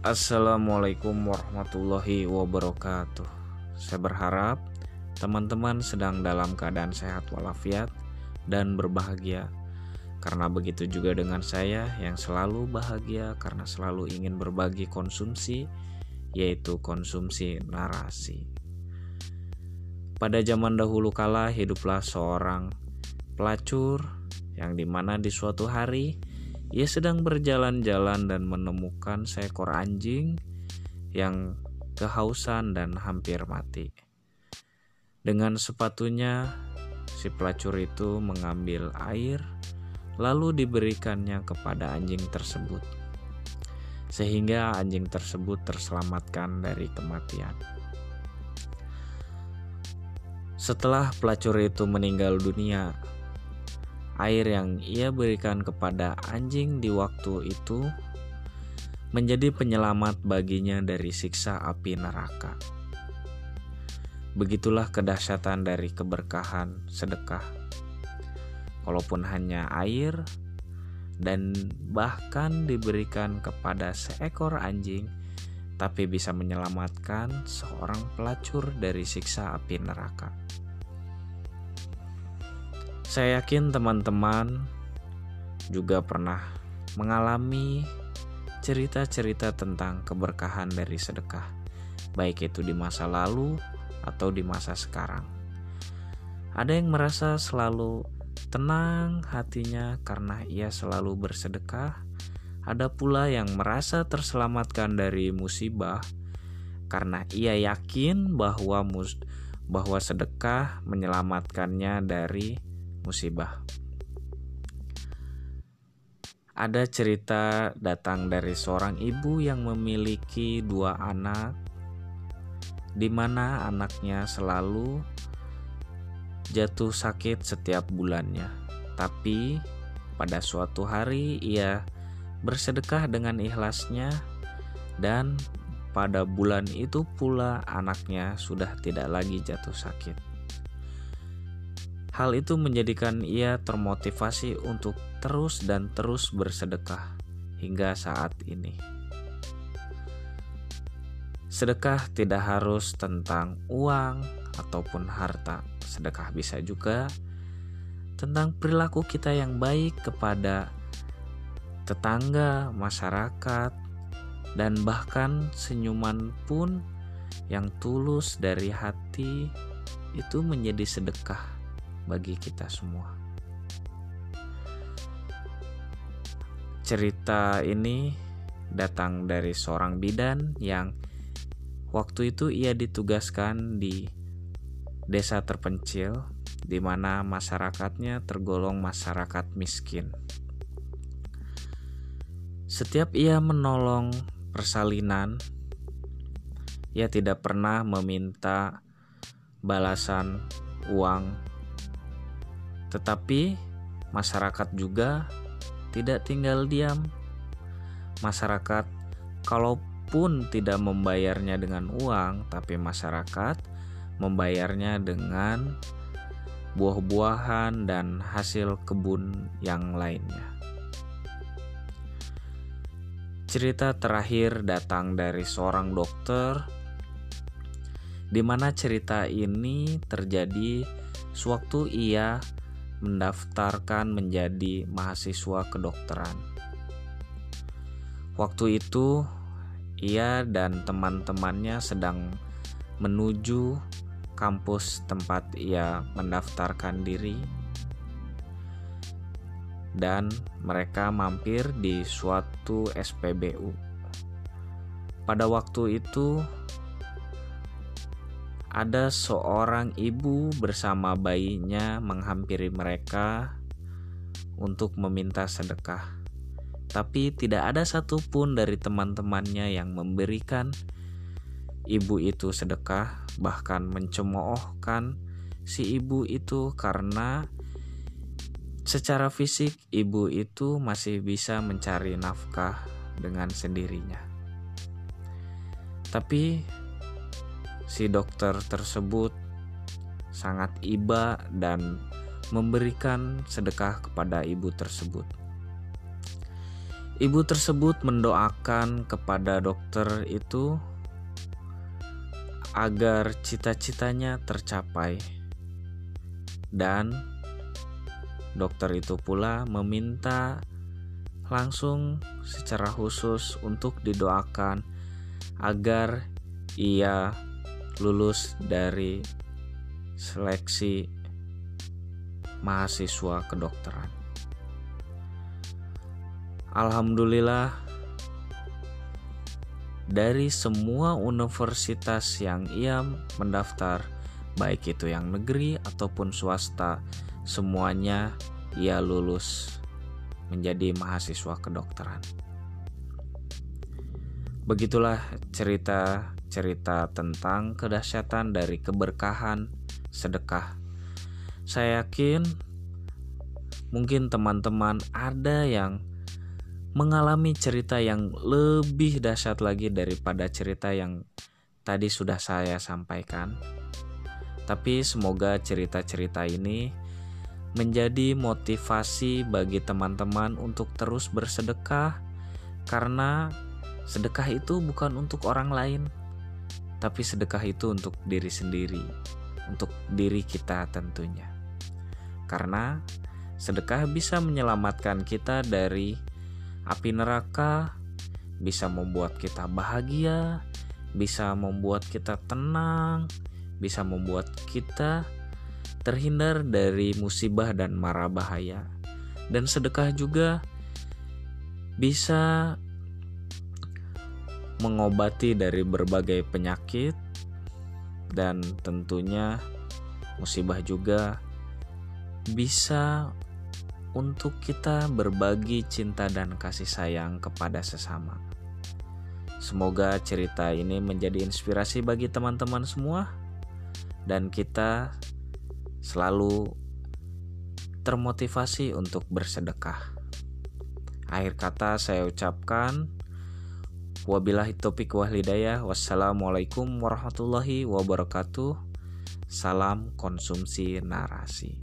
Assalamualaikum warahmatullahi wabarakatuh. Saya berharap teman-teman sedang dalam keadaan sehat walafiat dan berbahagia. Karena begitu juga dengan saya yang selalu bahagia karena selalu ingin berbagi konsumsi, yaitu konsumsi narasi. Pada zaman dahulu kala hiduplah seorang pelacur yang di mana di suatu hari ia sedang berjalan-jalan dan menemukan seekor anjing yang kehausan dan hampir mati. Dengan sepatunya, si pelacur itu mengambil air, lalu diberikannya kepada anjing tersebut, sehingga anjing tersebut terselamatkan dari kematian. Setelah pelacur itu meninggal dunia, air yang ia berikan kepada anjing di waktu itu menjadi penyelamat baginya dari siksa api neraka. Begitulah kedahsyatan dari keberkahan sedekah. Walaupun hanya air dan bahkan diberikan kepada seekor anjing, tapi bisa menyelamatkan seorang pelacur dari siksa api neraka. Saya yakin teman-teman juga pernah mengalami cerita-cerita tentang keberkahan dari sedekah, baik itu di masa lalu atau di masa sekarang. Ada yang merasa selalu tenang hatinya karena ia selalu bersedekah. Ada pula yang merasa terselamatkan dari musibah karena ia yakin bahwa mus bahwa sedekah menyelamatkannya dari musibah. Ada cerita datang dari seorang ibu yang memiliki dua anak, di mana anaknya selalu jatuh sakit setiap bulannya. Tapi pada suatu hari ia bersedekah dengan ikhlasnya, dan pada bulan itu pula anaknya sudah tidak lagi jatuh sakit. Hal itu menjadikan ia termotivasi untuk terus dan terus bersedekah hingga saat ini. Sedekah tidak harus tentang uang ataupun harta. Sedekah bisa juga tentang perilaku kita yang baik kepada tetangga, masyarakat, dan bahkan senyuman pun yang tulus dari hati itu menjadi sedekah bagi kita semua. Cerita ini datang dari seorang bidan yang waktu itu ia ditugaskan di desa terpencil di mana masyarakatnya tergolong masyarakat miskin. Setiap ia menolong persalinan, ia tidak pernah meminta balasan uang tetapi masyarakat juga tidak tinggal diam. Masyarakat kalaupun tidak membayarnya dengan uang, tapi masyarakat membayarnya dengan buah-buahan dan hasil kebun yang lainnya. Cerita terakhir datang dari seorang dokter di mana cerita ini terjadi sewaktu ia mendaftarkan menjadi mahasiswa kedokteran. Waktu itu, ia dan teman-temannya sedang menuju kampus tempat ia mendaftarkan diri, dan mereka mampir di suatu SPBU. Pada waktu itu, ada seorang ibu bersama bayinya menghampiri mereka untuk meminta sedekah. Tapi tidak ada satupun dari teman-temannya yang memberikan ibu itu sedekah, bahkan mencemoohkan si ibu itu karena secara fisik ibu itu masih bisa mencari nafkah dengan sendirinya. Tapi si dokter tersebut sangat iba dan memberikan sedekah kepada ibu tersebut. Ibu tersebut mendoakan kepada dokter itu agar cita-citanya tercapai, dan dokter itu pula meminta langsung secara khusus untuk didoakan agar ia lulus dari seleksi mahasiswa kedokteran. Alhamdulillah, dari semua universitas yang ia mendaftar, baik itu yang negeri ataupun swasta, semuanya ia lulus menjadi mahasiswa kedokteran. Begitulah cerita-cerita tentang kedahsyatan dari keberkahan sedekah. Saya yakin mungkin teman-teman ada yang mengalami cerita yang lebih dahsyat lagi daripada cerita yang tadi sudah saya sampaikan. Tapi semoga cerita-cerita ini menjadi motivasi bagi teman-teman untuk terus bersedekah karena Sedekah itu bukan untuk orang lain, tapi sedekah itu untuk diri sendiri, untuk diri kita tentunya. Karena sedekah bisa menyelamatkan kita dari api neraka, bisa membuat kita bahagia, bisa membuat kita tenang, bisa membuat kita terhindar dari musibah dan mara bahaya. Dan sedekah juga bisa mengobati dari berbagai penyakit dan tentunya musibah juga bisa untuk kita berbagi cinta dan kasih sayang kepada sesama. Semoga cerita ini menjadi inspirasi bagi teman-teman semua dan kita selalu termotivasi untuk bersedekah. Akhir kata saya ucapkan Wabillahi topik wal hidayah. Wassalamualaikum warahmatullahi wabarakatuh. Salam konsumsi narasi.